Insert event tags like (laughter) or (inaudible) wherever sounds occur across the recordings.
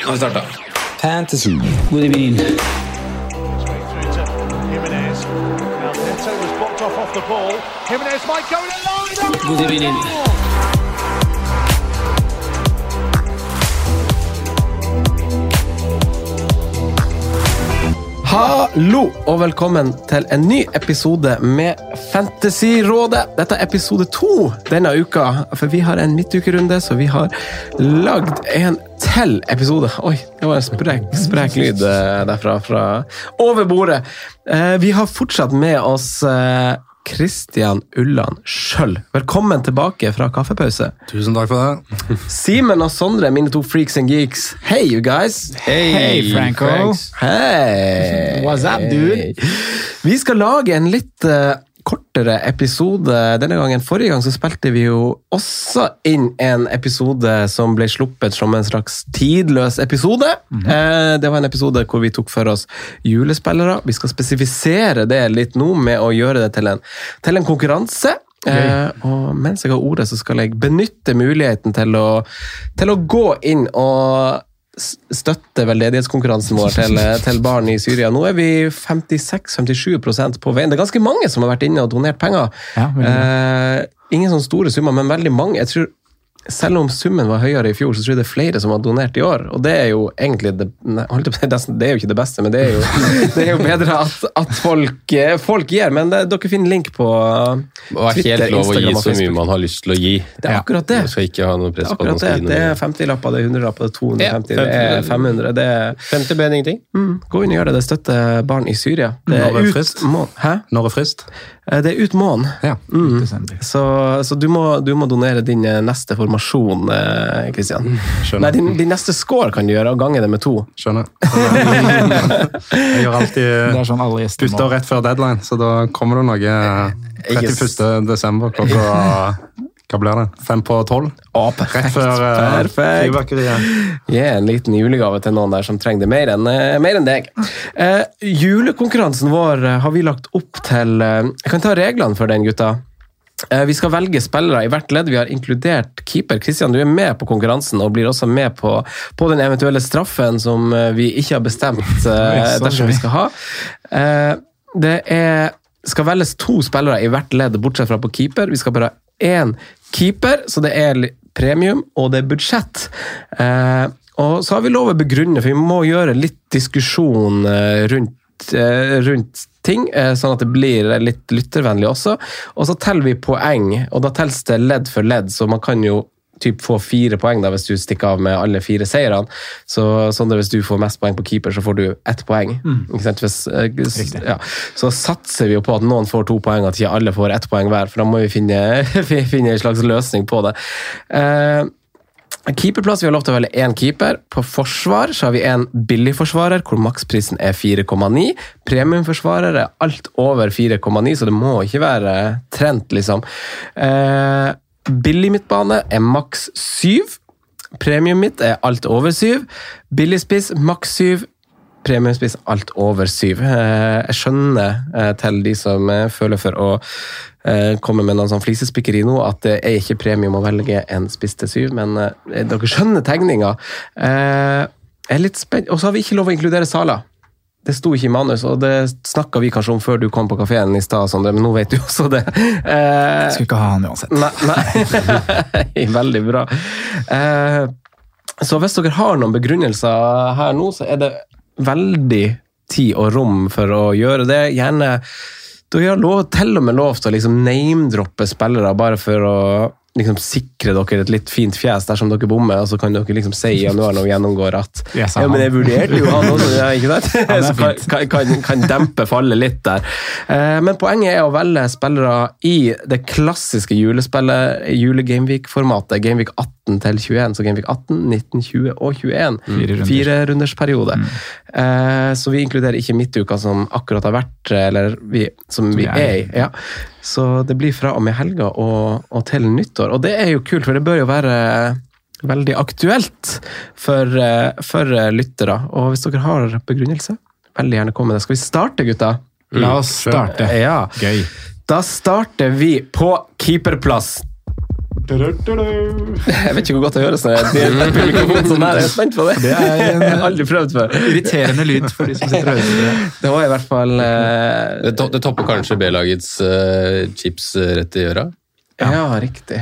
Nå har vi starta. Fantasy. God evening. through to Hallo og velkommen til en ny episode med Fantasyrådet. Dette er episode to denne uka, for vi har en midtukerunde, så vi har lagd en til episode. Oi, det var en sprek, sprek lyd eh, derfra, fra over bordet. Eh, Vi har fortsatt med oss Christian Ulland sjøl. Velkommen tilbake fra kaffepause. Tusen takk for det. Simen og Sondre, mine to freaks and geeks. Hey, you guys. Hey, Franco. Hei! What's up, dude? Vi skal lage en litt eh, kortere episode denne gangen. Forrige gang så spilte vi jo også inn en episode som ble sluppet som en slags tidløs episode. Eh, det var en episode hvor vi tok for oss julespillere. Vi skal spesifisere det litt nå med å gjøre det til en, til en konkurranse. Okay. og mens jeg har ordet, så skal jeg benytte muligheten til å, til å gå inn og s- støtte veldedighetskonkurransen vår til, (laughs) til barn i Syria. Nå er vi 56-57% på veien. Det er ganske mange som har vært inne og donert penger. Ja, eh, ingen sånne store summer, men veldig mange. Jeg tror selv om summen var høyere i fjor, så tror jeg det er flere som har donert i år. Og det er jo egentlig det, nei, det er jo ikke det beste, men det er jo, (laughs) det er jo bedre at, at folk, eh, folk gir. Men det, dere finner link på Twitter, Instagram og Facebook. Det er ikke helt lov å gi så mye man har lyst til å gi. Det er akkurat det. Man skal ikke ha noe press på at det. Det er 50-lapper, det er 100-lapper, det er 250, det er 500. Det er, 50 ben ingenting. mm, gå inn og gjør det. Det støtter barn i Syria. Det er Når er frist? Hæ? Når er frist? Eh, Det er ut måneden. Ja. Mm. Så, så du, må, du må donere din eh, neste formasjon, Kristian. Nei, din, din neste score kan du gjøre, og gange det med to. Skjønner. Jeg gjør alltid (laughs) sånn må. rett før deadline, så da kommer det noe 31. desember klokka (laughs) Hva blir det? Fem på tolv? Å, Rett perfekt. før eh, perfekt. fyrverkeriet. Gi en liten julegave til noen der som trenger det mer enn, eh, mer enn deg. Eh, julekonkurransen vår eh, har vi lagt opp til eh, Jeg kan ta reglene for den, gutta. Eh, Vi skal velge spillere i hvert ledd. Vi har inkludert keeper. Kristian, du er med på konkurransen og blir også med på, på den eventuelle straffen som eh, vi ikke har bestemt (laughs) eh, dersom vi skal ha. Eh, Det er, skal velges to spillere i hvert ledd, bortsett fra på keeper. Vi skal bare ha én keeper, så det er premium, og det er budsjett. Eh, og så har vi lov å begrunne, for vi må gjøre litt diskusjon eh, rundt, eh, rundt ting, eh, sånn at det blir litt lyttervennlig også. Og så teller vi poeng, og da telles det ledd for ledd, så man kan jo typ få fire poeng da hvis du stikker av med alle fire seirene. Så sånn hvis du får mest poeng på keeper, så får du ett poeng. Sant? Hvis, eh, ja. Så satser vi jo på at noen får to poeng, at ikke alle får ett poeng hver, for da må vi finne, (laughs) finne en slags løsning på det. Uh, Keeperplass, Vi har lov til å velge én keeper. På forsvar så har vi en billigforsvarer, hvor maksprisen er 4,9. Premiumforsvarer er alt over 4,9, så det må ikke være trent, liksom. Eh, billig midtbane er maks 7. Premium mitt er alt over 7. Billigspiss maks 7. Premiumspiss alt over 7. Eh, jeg skjønner eh, til de som eh, føler for å komme med noen sånn flisespikkeri nå, at det er ikke premium å velge en spiss til 7, men dere skjønner tegninga. Og så har vi ikke lov å inkludere Sala. Det sto ikke i manus, og det snakka vi kanskje om før du kom på kafeen i stad, Sondre, men nå vet du også det. Eh, Skulle ikke ha han uansett. Nei, nei. (laughs) veldig bra. Eh, så hvis dere har noen begrunnelser her nå, så er det veldig tid og rom for å gjøre det. Gjerne Du har lov, til og med lov til å liksom name-droppe spillere bare for å liksom sikre dere et litt fint fjes dersom dere bommer, og så kan dere liksom si i januar når vi gjennomgår at yes, ja, men jeg vurderte jo han også, ja, ikke sant? (laughs) Ja, (laughs) så kan, kan, kan dempe fallet litt der. Eh, men poenget er å velge spillere i det klassiske julespillet, julegameweek-formatet. Gameweek 18 til 21, så Gameweek 18, 19, 20 og 21. Fire rundersperiode. Mm. Firerundersperiode. Eh, så vi inkluderer ikke midtuka som akkurat har vært, eller vi, som vi vi er i. Ja. Så det blir fra og med helga og, og til nyttår. Og det er jo kult, for det bør jo være veldig aktuelt for, eh, for eh, lyttere. Og hvis dere har begrunnelse, veldig gjerne kom med det. Skal vi starte, gutta? La oss starte. Ja. Gøy. Da starter vi på keeperplass. Jeg vet ikke hvor godt det høres når jeg deler mikrofonen sånn her. Jeg er spent på det. Det er en- (laughs) Jeg har aldri prøvd før. Irriterende lyd for de som sitter og hører på det. (laughs) Det var i hvert fall eh, Det, to det topper kanskje B-lagets uh, chips eh, rett i øra. Ja, riktig.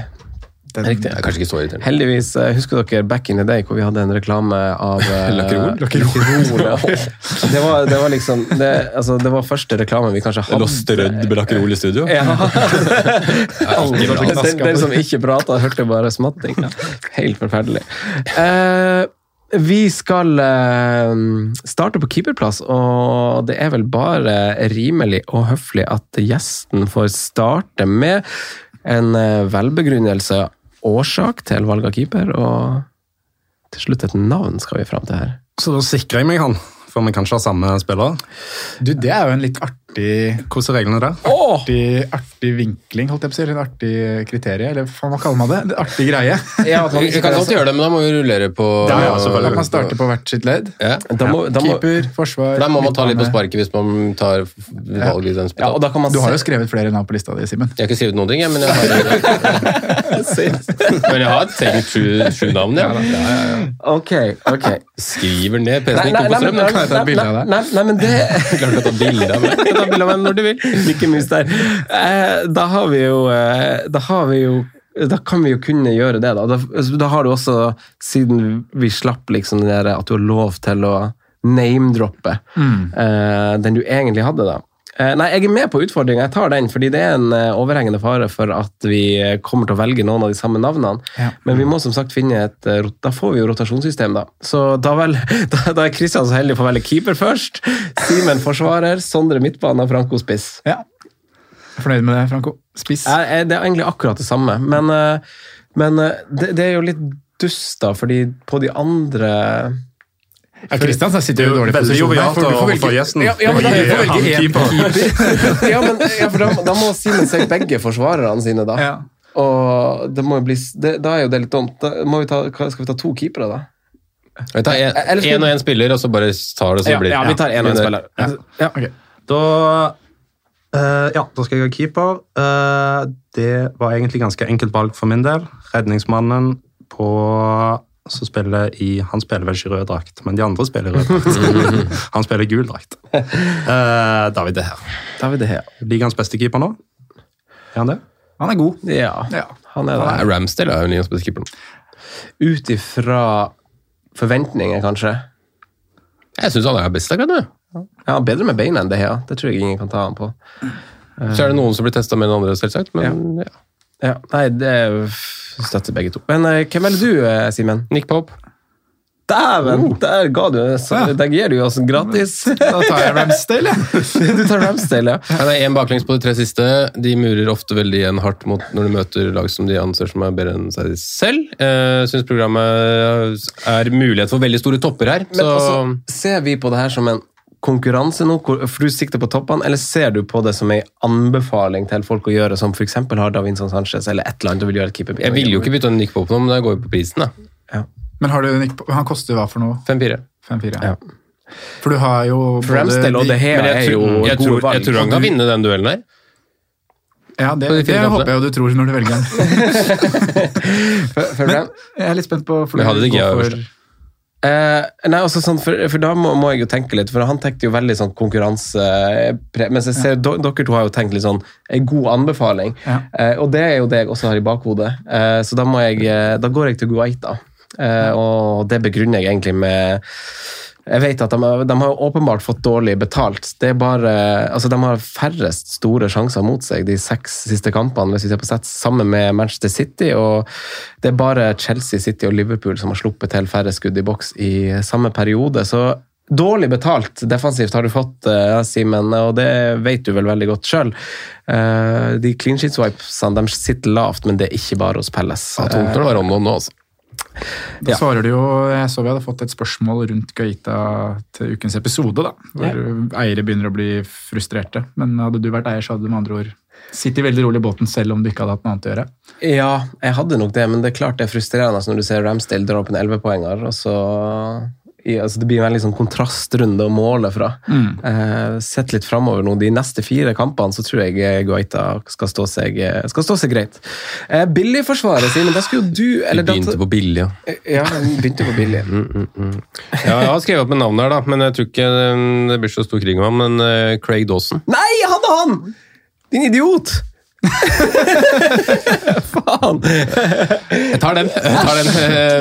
Den, Riktig. Det er kanskje ikke så irriterende. Heldigvis, eh, husker dere back in the day hvor vi hadde en reklame av (laughs) eh, Lakkerol? Lakkerol, (laughs) det, var, det var liksom det, altså, det var første reklame vi kanskje hadde. Lå rødd med lakkerol i studio. Ja. (laughs) den, den som ikke prata, hørte bare smatting. Helt forferdelig. Uh, vi skal uh, starte på keeperplass, og det er vel bare rimelig og høflig at gjesten får starte med en eh, velbegrunnelse, årsak til valg av keeper, og til slutt et navn skal vi fram til her. Så da sikrer jeg meg han, for vi kanskje har samme spiller. Du, det er jo en litt artig, Hvordan er reglene der? artig, artig vinkling, holdt jeg på å si. Eller en artig kriterie, eller faen, hva kaller man det? En artig greie. Ja, man Vi kan godt gjøre det, men da må vi rullere på Ja, ja, selvfølgelig. Man starte på hvert sitt ledd. Ja. da må, da må, Keeper, forsvar For Der må man ta litt på sparket hvis man tar valg i den ja, spillet. da kan man Du har jo skrevet flere navn på lista di, Simen. Jeg har ikke skrevet noen ting, jeg, men jeg har, (laughs) men jeg har tenkt sju, sju navn. Ja. Ok, ok. Skriver ned Nei, PC-en nei, ikke nei, nei, nei, nei, da. Kan jeg ta et bilde av nei, nei, nei, nei, men det (laughs) nei, å ta bilde av meg. nei, kan ta bilde av meg når du vil. Ikke mus der. Eh, da har vi jo eh, Da har vi jo da kan vi jo kunne gjøre det, da. Da, altså, da har du også, siden vi slapp liksom det der at du har lov til å name-droppe eh, den du egentlig hadde, da. Eh, nei, jeg er med på utfordringa. Jeg tar den, fordi det er en eh, overhengende fare for at vi eh, kommer til å velge noen av de samme navnene. Ja. Men vi må som sagt finne et Da får vi jo rotasjonssystem, da. Så da, vel, (laughs) da, da er Kristian så heldig å få velge keeper først. Simen forsvarer, Sondre midtbane og Franco spiss. Ja. Er Fornøyd med det, Franco? Spiss? Ja, Det er egentlig akkurat det samme, men, men det, det er jo litt dust, da, fordi på de andre Ja, Kristian sitter jo dårlig Veldig jovialt får velge- gjesten. Ja, ja, men da- får velge én keeper. (laughs) Ja, men, ja, for da, da må Simen se begge forsvarerne sine, da. Ja. Og det må jo bli, det, da er jo det litt dumt. Da må vi ta, skal vi ta to keepere, da? Vi tar Eller én og én spiller, og så bare tar det så det blir. ja, vi tar én og én spiller. Ja. Okay. Da Uh, Ja, da skal jeg ha keeper. Uh, det var egentlig ganske enkelt valg for min del. Redningsmannen på som spiller i Han spiller vel ikke rød drakt, men de andre spiller rød drakt. (laughs) han spiller gul drakt. Uh, David De Her. David De Gea. Ligaens beste keeper nå? Er han det? Han er god. Ja, Ja. han er Nei, det. Ramsdale er jo ligaens beste keeper. Ut ifra forventninger, kanskje. Jeg syns han er best av nå. Ja, bedre med beina enn De Her. Det tror jeg ingen kan ta han på. Så er det noen som blir testa med den andre, selvsagt. Men ja. Ja, nei, det er støtter begge to. Men eh, hvem velger du, eh, Simen? Nick Pope. Dæven! Der ga du så, Der gir du oss gratis. Da tar jeg Ramsdale, jeg. (laughs) du tar Ramsdale, ja. Han er én baklengs på de tre siste. De murer ofte veldig igjen hardt mot når de møter lag som de anser som er bedre enn seg selv. Uh, Syns programmet er mulighet for veldig store topper her. Men så også, ser vi på det her som en konkurranse nå, for du sikter på toppene, eller ser du på det som en anbefaling til folk å gjøre, som f.eks. har Davinson Sanchez eller et eller annet og vil gjøre et keeper? jeg vil jo ikke bytte Nick Pope nå, men det går jo på prisen. da. Ja. Men har du Nick, han koster hva for noe? 5-4. 5-4? Ja. For du har jo Ramsdale og De Men er jo tror, jeg, gode tror, valg. jeg tror han kan vinne den duellen her. Ja, det, det, det håper jeg jo du tror når du velger den. (laughs) (laughs) For Jeg er litt spent på for Men hadde det ikke jeg, for... øverst, Eh, nei, også sånn, for, for da må, må jeg jo tenke litt, for han tenkte jo veldig sånn konkurranse... Mens jeg ser do, dere to har jo tenkt litt sånn en god anbefaling. Ja. Eh, og det er jo det jeg også har i bakhodet. Eh, så da, må jeg, eh, da går jeg til Guaita. Eh, og det begrunner jeg egentlig med Jeg vet at de, har- de har åpenbart fått dårlig betalt. Det er bare, altså De har færrest store sjanser mot seg de seks siste kampene, hvis vi ser på sett, sammen med Manchester City. og Det er bare Chelsea, City og Liverpool som har sluppet til færre skudd i boks i samme periode. Så dårlig betalt defensivt har du fått, eh, Simen, og det vet du vel veldig godt sjøl. De clean sheet swipesene sitter lavt, men det er ikke bare hos Pelles. Ja, tungt når det var noen nå, altså. Da svarer du jo Jeg så vi hadde fått et spørsmål rundt Gaita til ukens episode, da. Hvor eiere begynner å bli frustrerte. Men hadde du vært eier, så hadde du med andre ord sittet veldig rolig i båten selv om du ikke hadde hatt noe annet å gjøre. Ja, jeg hadde nok det, men det er klart det er frustrerende når du ser Ramsdale dra opp en 11-poenger. og så i, altså Det blir en sånn kontrastrunde å måle fra. Eh, sett litt framover nå. De neste fire kampene så tror jeg eh, Guaita skal stå seg, eh, skal stå seg greit. Eh, Billigforsvaret, Simen, da skulle jo du eller Vi begynte på billig, ja. Ja, begynte på billig. ja. Jeg har skrevet opp med navnet her, da, men jeg tror ikke eh, det blir så stor krig om ham. Men eh, Craig Dawson Nei, han og han! Din idiot! Faen! Jeg tar den. Jeg tar den.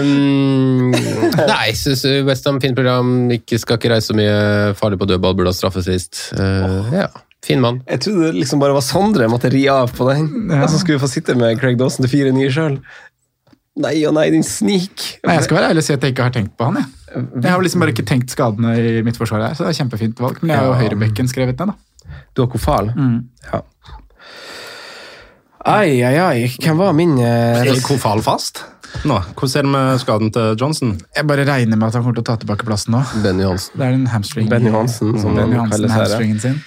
Um, (laughs) nei, syns Westham fint program. Ikke skal ikke reise så mye. Farlig på dødball, burde ha straffe sist. Uh, ja, Fin mann. Jeg trodde det liksom bare var Sondre jeg måtte ri av på den. Og så skulle vi få sitte med Craig Dawson til 4-9 sjøl. Nei og nei, din snik. Nei, jeg skal være ærlig og si at jeg ikke har tenkt på han. Jeg, jeg har liksom bare ikke tenkt skadene i mitt forsvar her, så det er kjempefint valg. Men jeg har jo høyrebekken skrevet ned, da. Du har kofal? Ja. Ai, ai, ai. Hvem var min eh, Er Kofal fast? Nå, Hvordan er det med skaden til Johnson? Jeg bare regner med at han kommer til å ta tilbake plassen nå. Benny Johansen. Det er den hamstringen. Benny Hansen, som Benny han Hansen, kalles her, ja. hamstringen sin.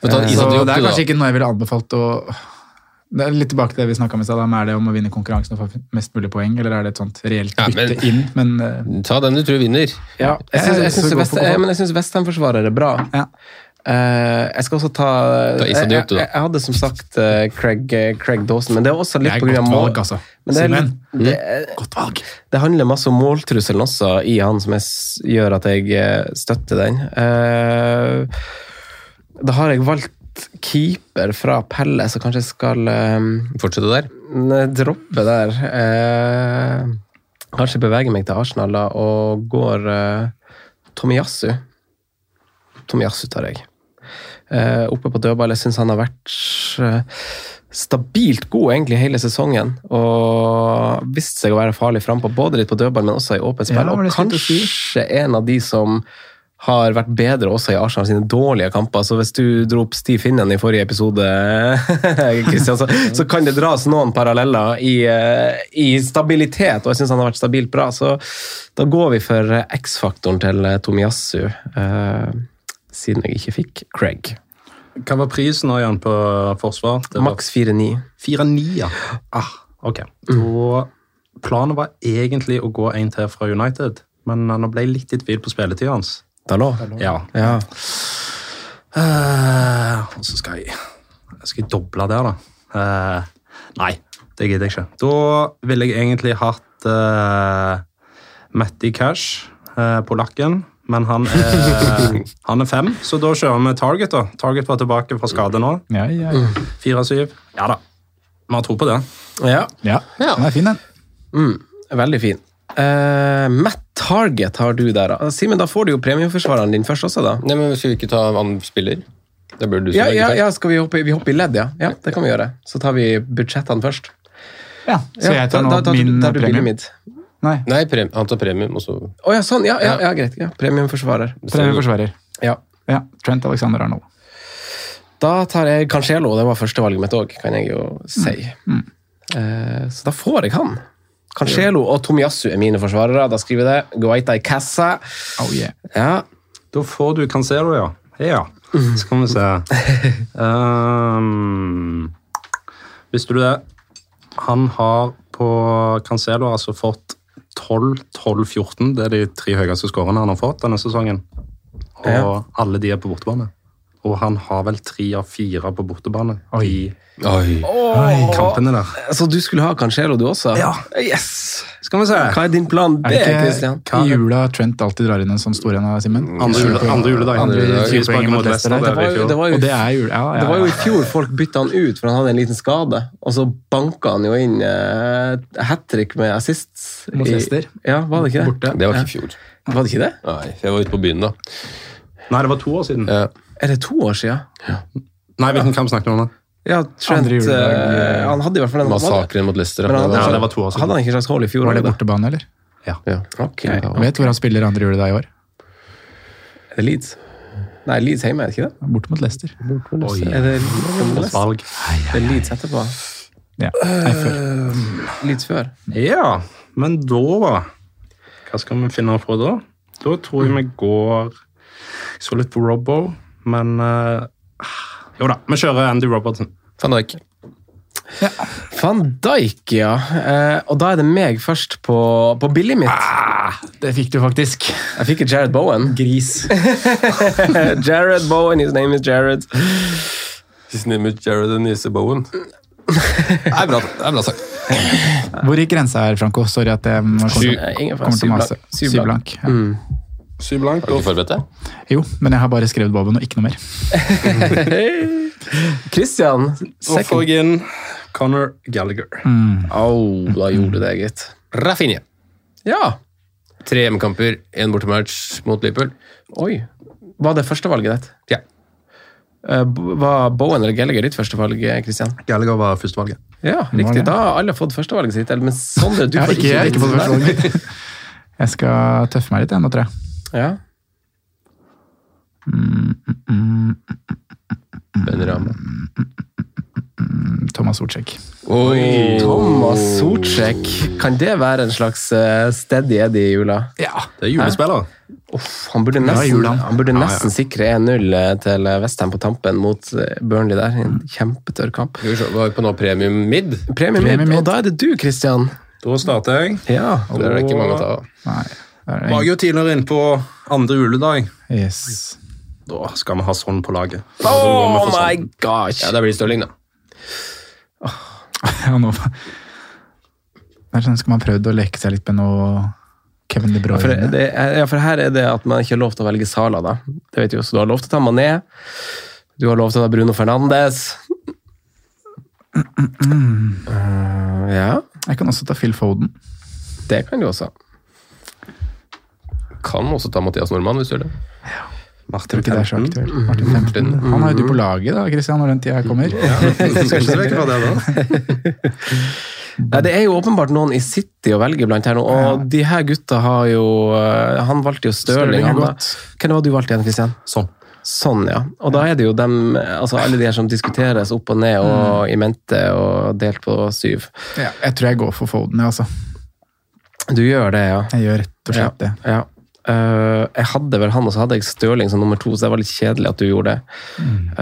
Vet du, Eh, Så det er da. kanskje ikke noe jeg ville anbefalt å det er litt tilbake til det vi snakket om i stad. da, Er det om å vinne konkurransen og få mest mulig poeng, eller er det et sånt reelt Ja, bytte men- inn? Men eh, Ta den du tror vinner. Ja, jeg syns, jeg syns eh, men jeg syns Vestheim-forsvarer er bra. ja. Eh, jeg skal også ta uh, jeg, jeg, jeg hadde som sagt uh, Craig, eh, Craig Dawson, men det er også litt på grunn av godt mål. valg, altså. Men det, er, det, Godt valg. det handler masse om måltrusselen også i han som jeg, gjør at jeg støtter den. Eh, da har jeg valgt keeper fra Pelle, så kanskje jeg skal Fortsette der. Droppe der. Kanskje bevege meg til Arsenal da, og går eh, jazz ut tar deg. Uh, oppe på dødball. Jeg syns han har vært uh, stabilt god egentlig hele sesongen. Og vist seg å være farlig frampå, både litt på dødball, men også i åpent spill. Ja, og kanskje kanskje en av de som har vært bedre også i Arsenal sine dårlige kamper. Så hvis du dro opp Stiv Finnen i forrige episode, (laughs) Christian, så, så kan det dras noen paralleller i, eh, i stabilitet, og jeg syns han har vært stabilt bra. Så da går vi for X-faktoren til Tomiyasu, eh, siden jeg ikke fikk Craig. Hva var prisen nå igjen på forsvar? Det Maks 4-9. 4-9, ja. Ah, ok. Da, planen var egentlig å gå en til fra United, men nå ble jeg litt i tvil på spilletida hans. Dalot? Ja. Ja. Uh, og så skal jeg Skal jeg doble der, da? Uh, nei, det gidder jeg ikke. Da ville jeg egentlig hatt uh, Matti Cash uh, på lakken, men han er, (laughs) han er fem, så da kjører vi Target. da. Target var tilbake fra skade nå. Ja, ja, ja. Fire-syv. Ja da. Vi har tro på det. ja. ja. Den er fin, den. Mm, veldig fin. Uh, Matt Target har du der. da. Simen, da får du jo premieforsvareren din først også, da. Nei, men Skal vi ikke ta annen spiller? Det burde du Ja, ja, ja skal vi hoppe, vi hopper i ledd, ja? Ja, det kan vi gjøre. Så tar vi budsjettene først. Ja, Så jeg tar nå da, da, min premie. Nei, Nei, prem han tar premium, og så Å ja, sånn. Ja, ja, ja greit. Ja. Premiumforsvarer. premieforsvarer. Ja. Ja, Trent Alexander Arnold. Da tar jeg Cancelo, det var førstevalget mitt òg, kan jeg jo si. Mm. Eh, så da får jeg han. Cancelo og Tomiyasu er mine forsvarere. Da skriver jeg det. Guaita i kassa. Oh yeah. Ja. Da får du Cancelo, ja. Ja. Skal vi se. Um, (laughs) visste du det? Han har på Cancelo altså fått 12, 12, 14. Det er de tre høyeste skårene han har fått denne sesongen. Og Ja. alle de er på bortebane. Og han har vel tre av fire på bortebane Oi. i kampene der. Så du skulle ha Cancelo, du også? Ja. Yes! Skal vi se. Hva er din plan B, Er det ikke i jula Trent alltid drar inn en sånn stor en av Simen? Andre, jule, andre juledag. Andre i Det var jo, det er jul... Ja, ja, Det var jo i fjor folk bytta han ut, for han hadde en liten skade. Og så banka han jo inn uh, hat trick med assist. Mot Leicester. Ja, var det ikke det? Borte. Det var ikke i fjor. Var det ikke det? Nei, jeg var ute på byen da. Nei, det var to år siden. Ja. Er det to år siden? Nei, hvilken kamp snakker du om? da? Ja, Trent uh, eh, Han hadde i hvert fall en Massakren mot Leicester. Men han, det Ja, var, det var to år siden. Hadde han ikke en slags hold i fjor? Var det bortebane, eller? ja. Ok. Jeg vet hvor han spiller andre juledag i år. Er det Leeds? Nei, Leeds hjemme, er det ikke det? Borte mot Leicester. Oi, Er det, godt valg. det er Leeds etterpå? Ja. Nei, før. Leeds før? Ja, men da Hva skal vi finne på da? Da tror jeg vi går så litt på Robbo, men uh, Jo da, vi kjører Andy Robertson. Van Dijk. Van Dijk, ja. Uh, og da er det meg først på, på billig mitt. Det fikk du faktisk. Jeg fikk Jared Bowen. Gris. (laughs) Jared Bowen, his name is Jared. His name is Jared and Denise Bowen. Det er bra, det er bra sagt. Hvor gikk grensa her, Franco? Sorry at jeg kommer til å mase. Syv blank. Ja. Mm. Syv blank. Har du ikke forberedt deg? Jo, men jeg har bare skrevet Boben og ikke noe mer. (laughs) Christian, får second. jeg inn Conor Gallagher. Au, da gjorde du det, gitt. Rafinha. Ja. Tre hjemmekamper, én bortematch mot Liverpool. Oi. Var det førstevalget ditt? Ja. Eh, Var Bowen eller Gallagher ditt førstevalg, Christian? Gallagher var førstevalget. Ja, riktig. Da har alle fått førstevalget sitt. eller- Men Sondre, du får ikke, jeg ikke fått førstevalget. Jeg skal tøffe meg litt jeg nå, tror jeg. Ja. Ben Rama. Thomas Sortsjek. Oi! Thomas Sortsjek, kan det være en slags eh, steady Eddie i jula? Ja. Det er julespiller. Uff, han burde nesten, han burde nesten sikre 1-0 eh, til Westham på tampen mot eh, Burnley der. En kjempetørr kamp. Se, Var på nå premium mid? Premium, premium mid. og da er det du, Christian. Da starter jeg. Ja. Det er det ikke mange å ta av. Var jo tidligere inne på andre juledag. Yes. Da skal vi ha sånn på laget. Oh my sånn. gosh! Ja, det blir Stirling, da. (laughs) Ja, nå det er sånn, Skal man prøvd å leke seg litt med noe Kevin De Ja, for, det, ja, for her er det at man ikke har lov til å velge Sala, da. Det vet du jo, så Du har lov til å ta Mané. Du har lov til å ta Bruno Fernandes. Eh, ja, Jeg kan også ta Phil Foden. det kan du også. Kan også ta Mathias Nordmann, hvis du gjør det. Ja. Martin er Fenton. aktuelt. Martin Fenton. Han har jo du på laget, da, Christian, når den tida kommer. (laughs) Skal ikke se vekk fra det, da. (laughs) Nei, Det er jo åpenbart noen i City å velge blant her nå, og de her gutta har jo eh, Han valgte jo Stirling. Er. Hvem var det du valgte igjen, Christian? Sånn. Sånn, ja. Og da er det jo dem, altså alle de her som diskuteres opp og ned og i mente og delt på syv. Ja, jeg tror jeg går for Foden, jeg, altså. Du gjør det, ja. Jeg gjør rett og slett det. ja. Eh, jeg hadde vel han, og så hadde jeg Stirling som nummer to, så det var litt kjedelig at du gjorde det.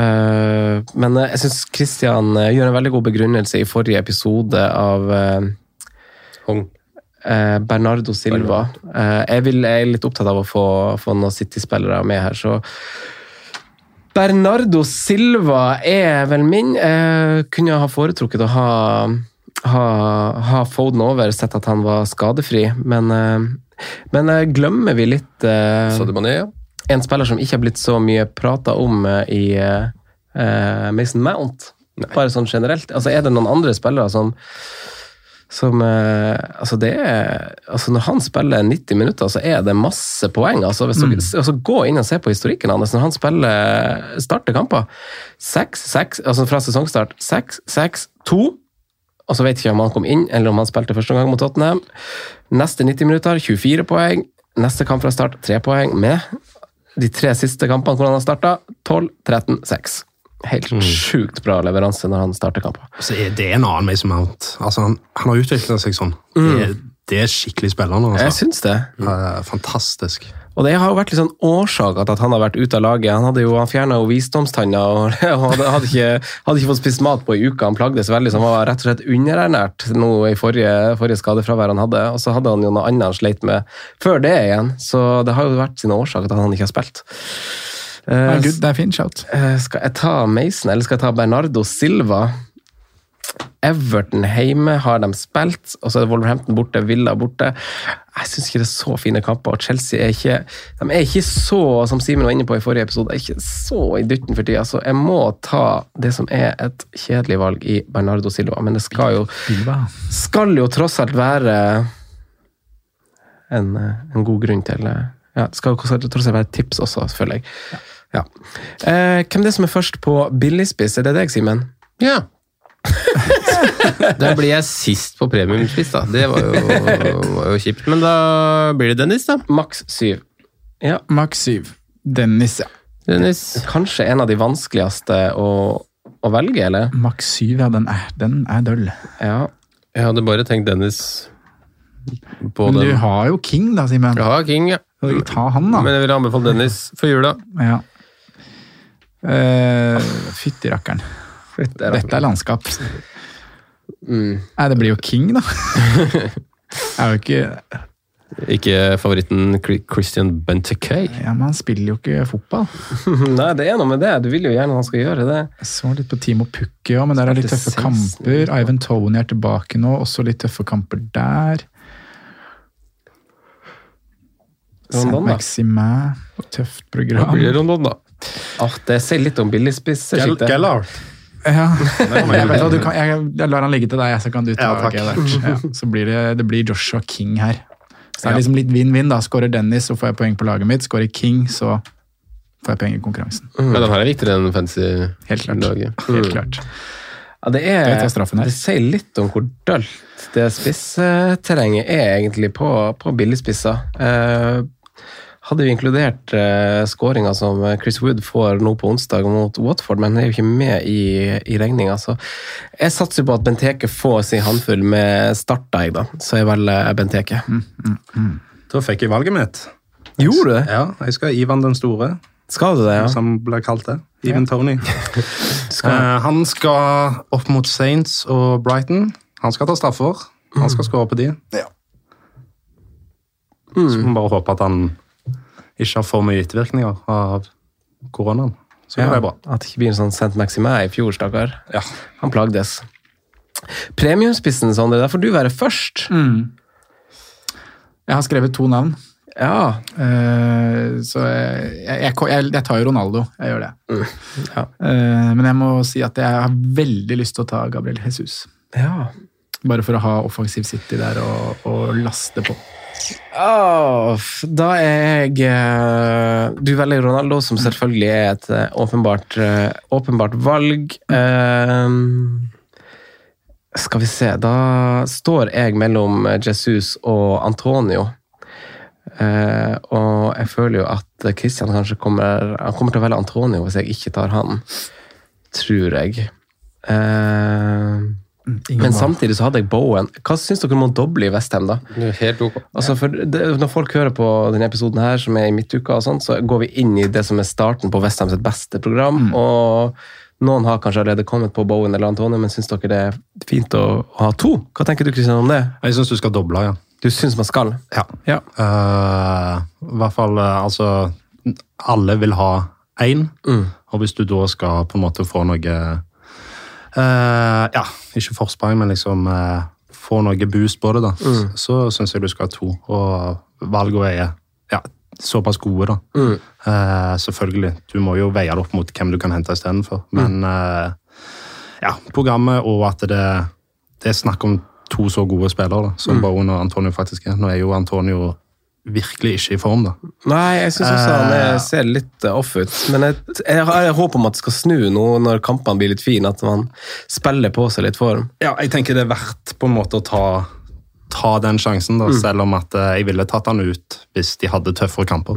Eh, men eh, jeg syns Christian gjør en veldig god begrunnelse i forrige episode av uh, Hong. eh, Bernardo Silva. Eh, jeg, vil, jeg er litt opptatt av å få, få noen City-spillere med her, så Bernardo Silva er vel min. Jeg kunne ha foretrukket å ha, ha, ha Foden over, sett at han var skadefri, men, eh, men eh, glemmer vi litt uh, en spiller som ikke har blitt så mye prata om eh, i eh, Mason Mount? Bare sånn generelt. Altså, er det noen andre spillere som som altså det er, altså Når han spiller 90 minutter, så er det masse poeng. altså, hvis dere, altså Gå inn og se på historikken hans når han spiller starter kamper. 6-6, altså fra sesongstart. 6-6-2. Og så vet jeg ikke om han kom inn, eller om han spilte første gang mot Tottenham. Neste 90 minutter, 24 poeng. Neste kamp fra start, 3 poeng. Med de tre siste kampene hvor han har starta, 12, 13, 6. Helt sjukt bra leveranse når han starter kamper. Så er det en annen Mason Mount. Altså, han, han har utviklet seg sånn. Det, er- det er skikkelig spillende. Jeg Altså. syns det. Mm. fantastisk. Og det har jo vært litt sånn årsak at han har vært ute av laget. Han hadde jo, han fjerna jo visdomstanna og, (laughs) hadde, hadde, ikke, hadde ikke fått spist mat på ei uke. Han plagdes veldig, så han var rett og slett underernært nå i forrige, forrige skadefravær han hadde. Og så hadde han jo noe annet han sleit med før det igjen, så det har jo vært sine årsaker til at han ikke har spilt. Uh, det er fint shout. Uh, Skal jeg ta Mason, eller skal jeg ta Bernardo Silva? Everton hjemme har de spilt, og så er det Wolverhampton borte, Villa borte. Jeg syns ikke det er så fine kamper, og Chelsea er ikke de er ikke så, som Simen var inne på i forrige episode, er ikke så i dytten for tida. Så jeg må ta det som er et kjedelig valg i Bernardo Silva, men det skal jo, skal jo tross alt være en, en god grunn til ja, Det skal jo tross alt være et tips også, selvfølgelig. Ja. Eh, hvem er det som er først på billigspiss? Er det deg, Simen? Ja. (laughs) Der blir jeg sist på premiumspiss, da. Det var jo, var jo kjipt. Men da blir det Dennis, da. Maks syv. Ja. Maks 7. Dennis, ja. Dennis. Kanskje en av de vanskeligste å, å velge, eller? Maks 7, ja. Den er, den er døll. Ja. Jeg hadde bare tenkt Dennis på Men du den. har jo King, da, Simen. har King, ja. Ta han, da. Men jeg vil anbefale Dennis for jula. Ja. Uh, Fytti rakkeren. Dette er landskap. Mm. Nei, det blir jo King, da. (laughs) er jo ikke Ikke favoritten Christian Benteke. Ja, men han spiller jo ikke fotball. (laughs) Nei, det er noe med det. Du vil jo gjerne han skal gjøre det. Jeg så litt på Timo Pukki òg, men der er litt tøffe kamper. Ivan Tony er tilbake nå, også litt tøffe kamper der. Rondon, da? Tøft Da program. blir det Rondon, da. Ah, det sier litt om billigspissesjiktet. Gellard. Ja. Jeg, vet du kan, jeg, jeg lar han ligge til deg, så kan du ta Ja, takk. Gellert. Ja, (laughs) så blir det, det blir Joshua King her. Så det er liksom litt vinn-vinn. da. Skårer Dennis, så får jeg poeng på laget mitt. Skårer King, så får jeg poeng i konkurransen. Men den her er viktigere enn fancy Helt. Helt klart. Ja, det, er, det sier litt om hvor dølt det spissterrenget er egentlig på, på billigspisser. Eh, hadde vi inkludert uh, skåringa som Chris Wood får nå på onsdag mot Watford, men han er jo ikke med i, i regninga. Så jeg satser på at Benteke får sin håndfull med starta, jeg, da. Så jeg velger Benteke. Da fikk jeg valget mitt. Gjorde du det? Ja, Jeg skal Ivan den store, Skal du det, ja? som ble kalt det. Ivan Tony. (laughs) Eh, han skal opp mot Saints og Brighton. Han skal ta straffer. Han skal skåre på de. Så må vi bare håpe at han ikke har for mye ettervirkninger av koronaen. Så ja, det bra. At det ikke blir en sånn Saint Maximin i fjor, stakkar. Ja. Han plagdes. Premiumspissen, Sondre, der får du være først. Jeg har skrevet to navn. Ja. Uh, så jeg, jeg, jeg, jeg tar jo Ronaldo. Jeg gjør det. Ja. Uh, men jeg må si at jeg har veldig lyst til å ta Gabriel Jesus. ja. Bare for å ha offensiv City der og, og laste på. Åh, da er jeg eh, Du velger Ronaldo, som selvfølgelig er et eh, åpenbart, eh, åpenbart valg. Um, skal vi se Da står jeg mellom Jesus og Antonio. Uh, og jeg føler jo at Christian kanskje kommer Han kommer til å velge Antonio hvis jeg ikke tar han. Tror jeg. Eh, men samtidig så hadde jeg Bowen. Hva syns dere om å doble i Westham, da? Det er helt ok. Altså for det, Når folk hører på denne episoden, her, som er i midtuka, og sånt, så går vi inn i det som er starten på Westham sitt beste program. og Noen har kanskje allerede kommet på Bowen eller Antonio, men syns dere det er fint å, å ha to? Hva tenker du Kristian, om det? Jeg syns du skal doble, ja. Du syns man skal? Ja. Ja. Uh, I hvert fall eh, altså Alle vil ha én, Mm. og hvis du da skal på en måte få noe eh, Ja, ikke forsprang, men liksom uh, få noe boost på det, da, Mm. så syns jeg du skal ha to. Og valgene er ja, såpass gode, da. Mm. Uh, selvfølgelig. Du må jo veie det opp mot hvem du kan hente istedenfor. Mm. Men eh, ja, programmet og at det, det er snakk om to så gode spillere da, som Mm. Bowen og Antonio faktisk er. Nå er jo Antonio virkelig ikke i form, da. Nei, jeg syns også han Eh. er- ser litt eh, off ut. Men jeg, jeg har håp om at det skal snu nå når kampene blir litt fine, at man spiller på seg litt form. Ja, jeg tenker det er verdt på en måte å ta, ta den sjansen, da, Mm. selv om at eh, jeg ville tatt han ut hvis de hadde tøffere kamper.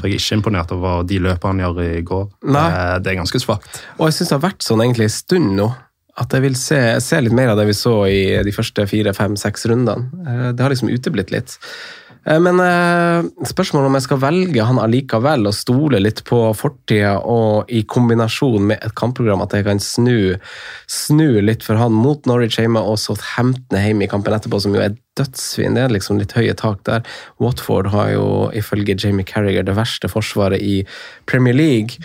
For jeg er ikke imponert over de løpene han gjør i går. Mm. Nei. Eh, Det er ganske svakt. Og jeg syns det har vært sånn egentlig en stund nå. At jeg vil se, se litt mer av det vi så i de første fire, fem, seks rundene. Eh, Det har liksom uteblitt litt. Eh, Men eh, spørsmålet om jeg skal velge han allikevel og stole litt på fortida og i kombinasjon med et kampprogram at jeg kan snu, snu litt for han mot Norwich hjemme og Southampton hjemme i kampen etterpå, som jo er dødsfin. Det er liksom litt høye tak der. Watford har jo ifølge Jamie Carriger det verste forsvaret i Premier League.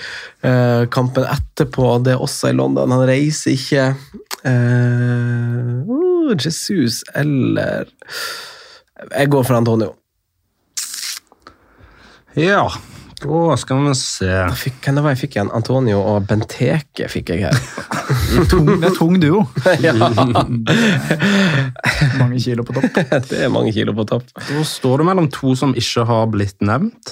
Eh, kampen etterpå, det er også i London. Han reiser ikke. Oh, Jesus eller Jeg går for Antonio. Ja, da skal vi se. Fikk, hvem det var jeg fikk igjen? Antonio og Benteke fikk jeg her. (laughs) Tung, det er tung duo. (laughs) ja, (laughs) Mange kilo på topp. det er mange kilo på topp. Da står det mellom to som ikke har blitt nevnt,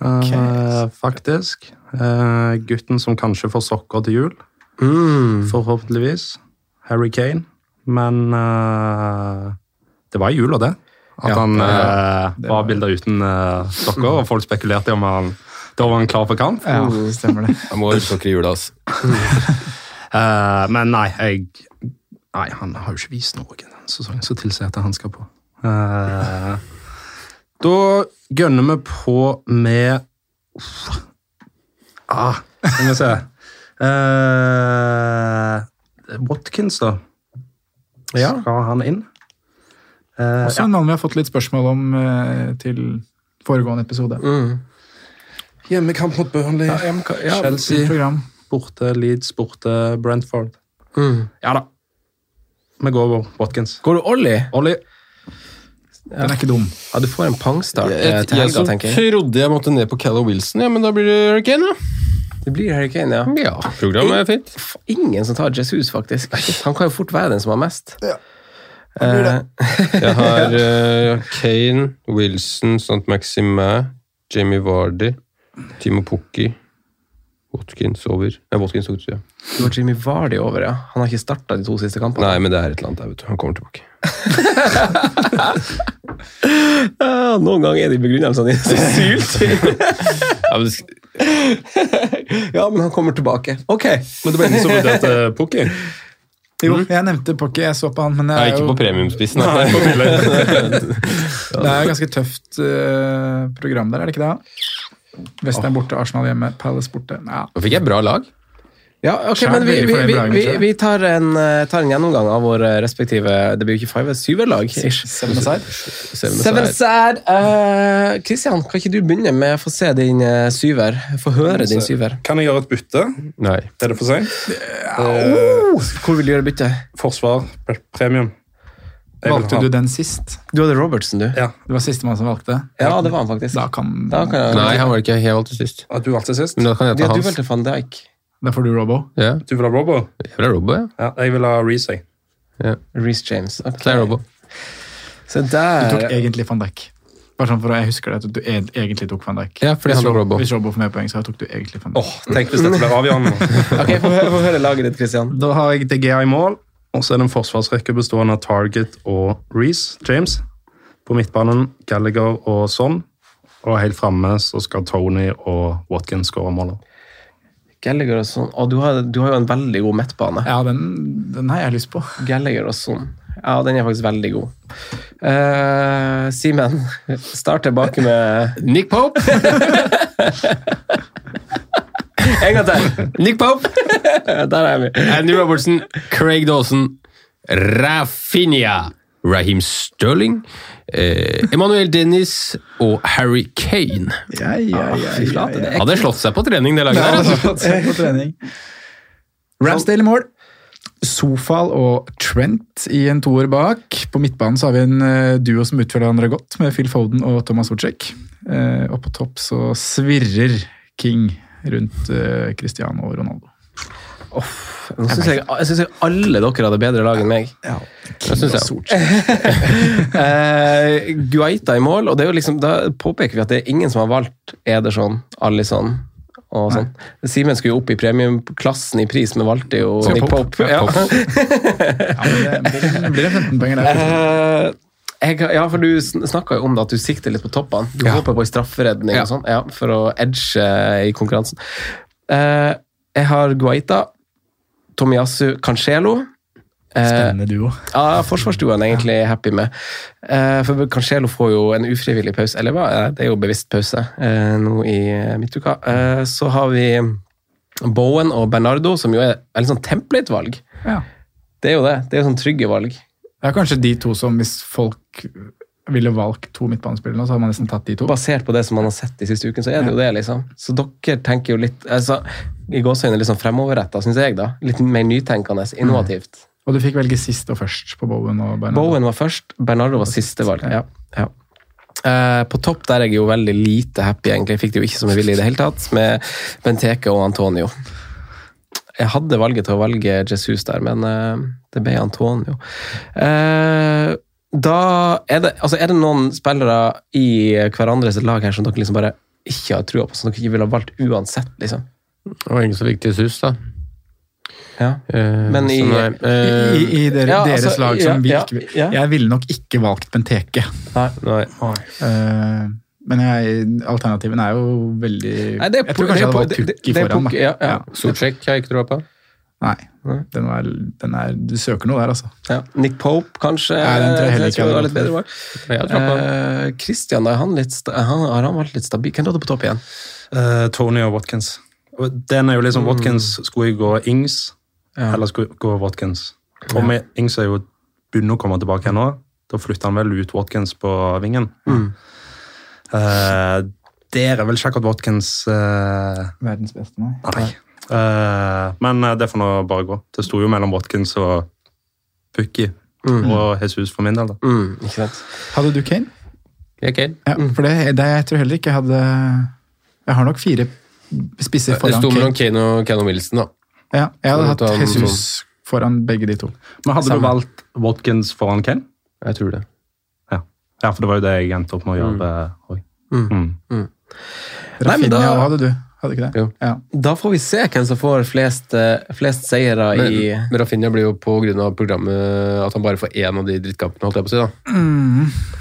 okay. uh, faktisk. Uh, gutten som kanskje får sokker til jul, Mm. forhåpentligvis. Harry Kane. Men uh, det var i jula, det. At Ja, han eh, det var var- bildet uten eh, sokker, og folk spekulerte i om han da var han klar for kamp. Ja, stemmer det. (laughs) Jeg må ha sokker i jula, altså. Eh, men nei, jeg Nei, han har jo ikke vist noe i denne sesongen som tilsier at han skal på. Uh, da gønner vi på med Uff. ah, Skal vi se uh, Watkins, da. Ja. Skal han inn? Eh, Også en mann vi har fått litt spørsmål om uh, til foregående episode. Mm. Hjemmekamp mot Burnley. Ja, ja, Chelsea. Program. Borte Leeds, borte Brentford. Mm. Ja da. Vi går over Watkins. Går du Ollie? Ollie. Den er ikke dum. Ja, du får en pangstart Jeg, Jeg, til jeg helga, tenker jeg. trodde jeg måtte ned på Callum Wilson, ja, men da blir det Hurricane, da. Det blir Harry Kane, ja. Ja, programmet er fint. Ingen som tar Jesus, faktisk. Han kan jo fort være den som har mest. Ja. Eh, (laughs) Jeg har uh, Kane, Wilson, St. Maximin, Jamie Vardy, Timo Pukki, Watkins over. Ja, Watkins tok ja. du har Jimmy Vardy over, ja. Han har ikke starta de to siste kampene. Nei, men det er et eller annet der, vet du. Han kommer tilbake. (laughs) Ja, noen ganger er de begrunnelsene dine så syltynne. (laughs) Ja, men det- ja, men han kommer tilbake. Ok. Men det ble ingen som vurderte Pukki? Jo, jeg nevnte Pocky, jeg så på han, men det Nei, er ikke jo på premiumspissen. Nei, Nei. på (laughs) det er jo ganske tøft eh, program der, er det ikke det? Western borte, Arsenal hjemme, Palace borte. Ja. Fikk jeg bra lag. Ja, ok, Skjær men vi, vi, vi, vi, vi tar, en, eh, tar en gjennomgang av våre respektive Det blir jo ikke five, syverlag. Seven aside. Seven aside. Eh, Christian, kan ikke du begynne med å få se din eh, syver? Få høre din syver. Kan jeg gjøre et bytte? Nei. Er det for sent? Hvor vil du gjøre bytte? Forsvar, premium. Valgte du den sist? Du hadde Robertsen, du. Ja, Det var sistemann som valgte. Ja, det var han faktisk. Da kan, Da kan jeg, Nei, han var ikke jeg valgte sist. at du valgte sist. Men da kan jeg ja, hans. du valgte van Dijk. Da får du Robbo? Ja, Du vil ha Robbo? jeg vil ha Robbo, ja. Ja, jeg vil ha Reece. jeg. Reece James. Okay. Det er Robbo. Se der. Du tok egentlig van Dijk. Bare sånn for å, Jeg husker det, at du egentlig tok van Dijk. Ja, fordi hvis, han tok Robbo. hvis Robbo får mer poeng, så tok du egentlig van Dijk. Oh, Tenk hvis dette blir avgjørende. (laughs) Ok, Få høre, få høre laget ditt, Christian. Da har jeg DGA i mål, og så er det en forsvarsrekke bestående av Target og Reece James. På midtbanen Gallagher og Son. Og helt framme så skal Tony og Watkins skåre målet. Gallagher og sånn. Og du har, du har jo en veldig god midtbane. Ja, den, den har jeg lyst på. Gallagher og sånn. Ja, den er faktisk veldig god. Uh, Simen, start tilbake med (laughs) Nick Pope! (laughs) En gang til! Nick Pope! (laughs) Der er vi. Andy Robertson, Craig Dawson, Rafinha, Raheem Sterling, eh, Emmanuel Dennis og Harry Kane. Ja, ja, ja, ja, ja. det er Hadde slått seg på trening, det laget der. Altså. har fått seg på trening. Ramsdale i mål. Sofal og Trent i en toer bak. På midtbanen så har vi en eh, duo som utfører hverandre godt, med Phil Foden og Thomas Ocek. Eh, og på topp så svirrer King rundt eh, Cristiano og Ronaldo. Nå synes jeg, jeg synes jeg alle dere hadde bedre lag enn meg. Ja, Det synes jeg. (laughs) Eh, Guaita i mål, og det er jo liksom, da påpeker vi at det er ingen som har valgt Ederson, Alison og sånn. Simen skulle jo opp i premiumklassen i pris, men valgte jo Skal Nick Pope. Pope. Ja. Ja, (laughs) men det blir- blir 15 penger der. Eh, jeg, ja, for du snakka om det at du sikter litt på toppene. Du Ja. håper på en strafferedning Ja. og sånn, ja, for å edge i konkurransen. Eh, jeg har Guaita, Tomiyasu Cancelo, Eh, Spennende duo. Ja, forsvarsduoen er egentlig happy med. Eh, for Cancelo får jo en ufrivillig pause, eller hva? Det er jo bevisst pause eh, nå i midtuka. Så har vi Bowen og Bernardo, som jo er veldig sånn template-valg. Ja. Det er jo det. Det er jo sånn trygge valg. Det er kanskje de to som, hvis folk ville valgt to midtbanespillere så hadde man nesten tatt de to. Basert på det som man har sett de siste ukene, så er det jo det, liksom. Så dere tenker jo litt altså, I gåseøynene litt sånn fremoverretta, syns jeg, da. Litt mer nytenkende, innovativt. Og du fikk velge sist og først på Bowen og Bernardo. Bowen var først, Bernardo var siste valg. Ja, ja. Uh, på topp der er jeg jo veldig lite happy, egentlig. Jeg fikk det jo ikke som jeg ville i det hele tatt, med Benteke og Antonio. Jeg hadde valget til å velge Jesus der, men uh, det ble Antonio. Uh, da er det, altså er det noen spillere i hverandres lag her som dere liksom bare ikke har trua på, som dere ikke ville ha valgt uansett, liksom? Det var ingen som fikk til sus, da. Ja. Eh, Men i- nei, eh, I, i dere, Ja, deres altså, lag som ja, vi ikke ja. Jeg ville nok ikke valgt Benteke. nei. Eh, men jeg, alternativene er jo veldig Nei, det er Jeg tror kanskje jeg hadde valgt er foran. Da. ja, ja. Sortsjekk har jeg ikke troa på. Nei, den er, den er, du søker noe der, altså. Ja. Nick Pope, kanskje? Nei, den tror jeg heller ikke jeg var hadde bedre valgt. valg. Eh, Christian, er han litt, han, har han vært litt stabil? Hvem hadde du på topp igjen? Uh, Tony og Watkins. Den er jo liksom Watkins. Skulle jeg gå Ings, Ja. eller skulle jeg gå Watkins? Og med Ings er jo begynner å komme tilbake nå. Da flytter han vel ut Watkins på vingen. Eh, der er vel ikke akkurat Watkins uh, Verdens beste, nei. Nei. Uh, men eh, det får nå bare gå. Det sto jo mellom Watkins og Pukki. Og Jesus for min del, da. Mm, ikke sant? Hadde du Kane? Ja, Kane. Ja, for det, det jeg tror heller ikke jeg hadde Jeg har nok fire spisser Det sto mellom Kane. Og Cannon Wilson, da. Ja, jeg hadde hatt Jesus foran begge de to. Men hadde Samme. du valgt Watkins foran Kane? Jeg tror det. Ja. ja, for det var jo det jeg endte opp med å gjøre. eh, Mm. Mm. Nei, men Rafinha da- hadde du, hadde ikke det? Jo. Ja. Da får vi se hvem som får flest, eh, flest seire Men, i men Rafinha blir jo på grunn av programmet at han bare får én av de drittkampene, holdt jeg på å si. da.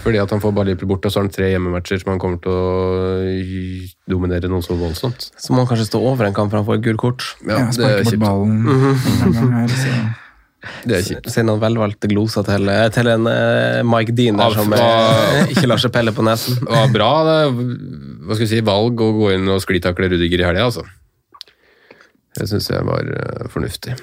Fordi at han får bare Liverpool bort, og så har han tre hjemmematcher som han kommer til å dominere noe så voldsomt. Så må han kanskje stå over en kamp for han får et gult kort. Ja, Ja, det er Sparke bort kjipt. ballen Mm -hmm. her, så (laughs) Det er kjipt. Send noen velvalgte gloser til, eh, til en eh, Mike Dean der som eh, ikke lar seg pelle på nesen. Det var bra det, hva skal vi si, valg å gå inn og sklitakle Rudiger i helga, altså. Det syns jeg var eh, fornuftig.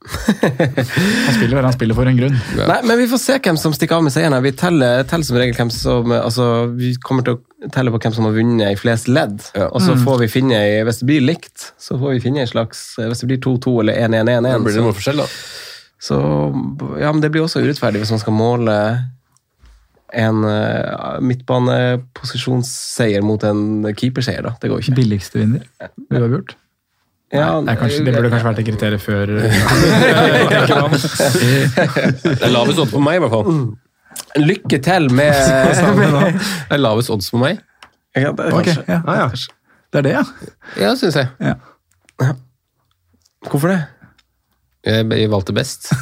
Han spiller vel han spiller for en grunn. Nei, men vi får se hvem som stikker av med seieren. her. Vi teller, teller som regel hvem som altså, Vi kommer til å telle på hvem som har vunnet i flest ledd. Ja. Og så får vi finne, i- hvis det blir likt, så får vi finne en slags Hvis det blir 2-2 eller 1-1-1, Da blir det så, forskjell, da. så Ja, men det blir også urettferdig hvis man skal måle en uh, midtbaneposisjonsseier mot en keeperseier, da. Det går jo ikke. Billigste vinner. Uavgjort. Ja, Nei, kanskje, det burde kanskje vært et kriterium før. (laughs) Det er lavest odds på meg, i hvert fall. Lykke til med, (laughs) Det er lavest odds på meg. ja, det er Ok, ja. Ah, ja. Det er det, ja. Ja, syns jeg. ja. Hvorfor det? Jeg, jeg valgte best. (laughs)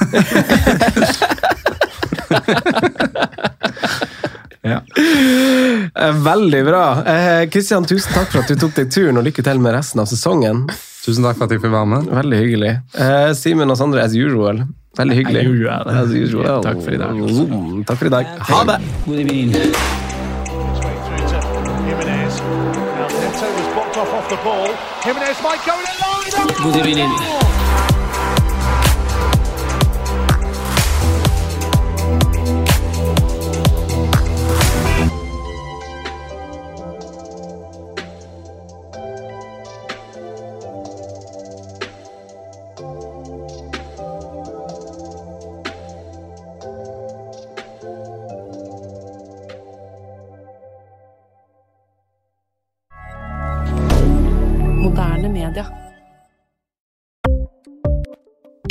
Eh, Veldig bra. Eh, Kristian, tusen takk for at du tok deg turen, og lykke til med resten av sesongen. Tusen takk for at jeg fikk være med. Veldig hyggelig. Eh, Simen og Sondre, as usual. Veldig hyggelig. As usual. As usual. Takk for i dag. Mm, Takk for i dag. Ha det! Good evening. Good Jimenez.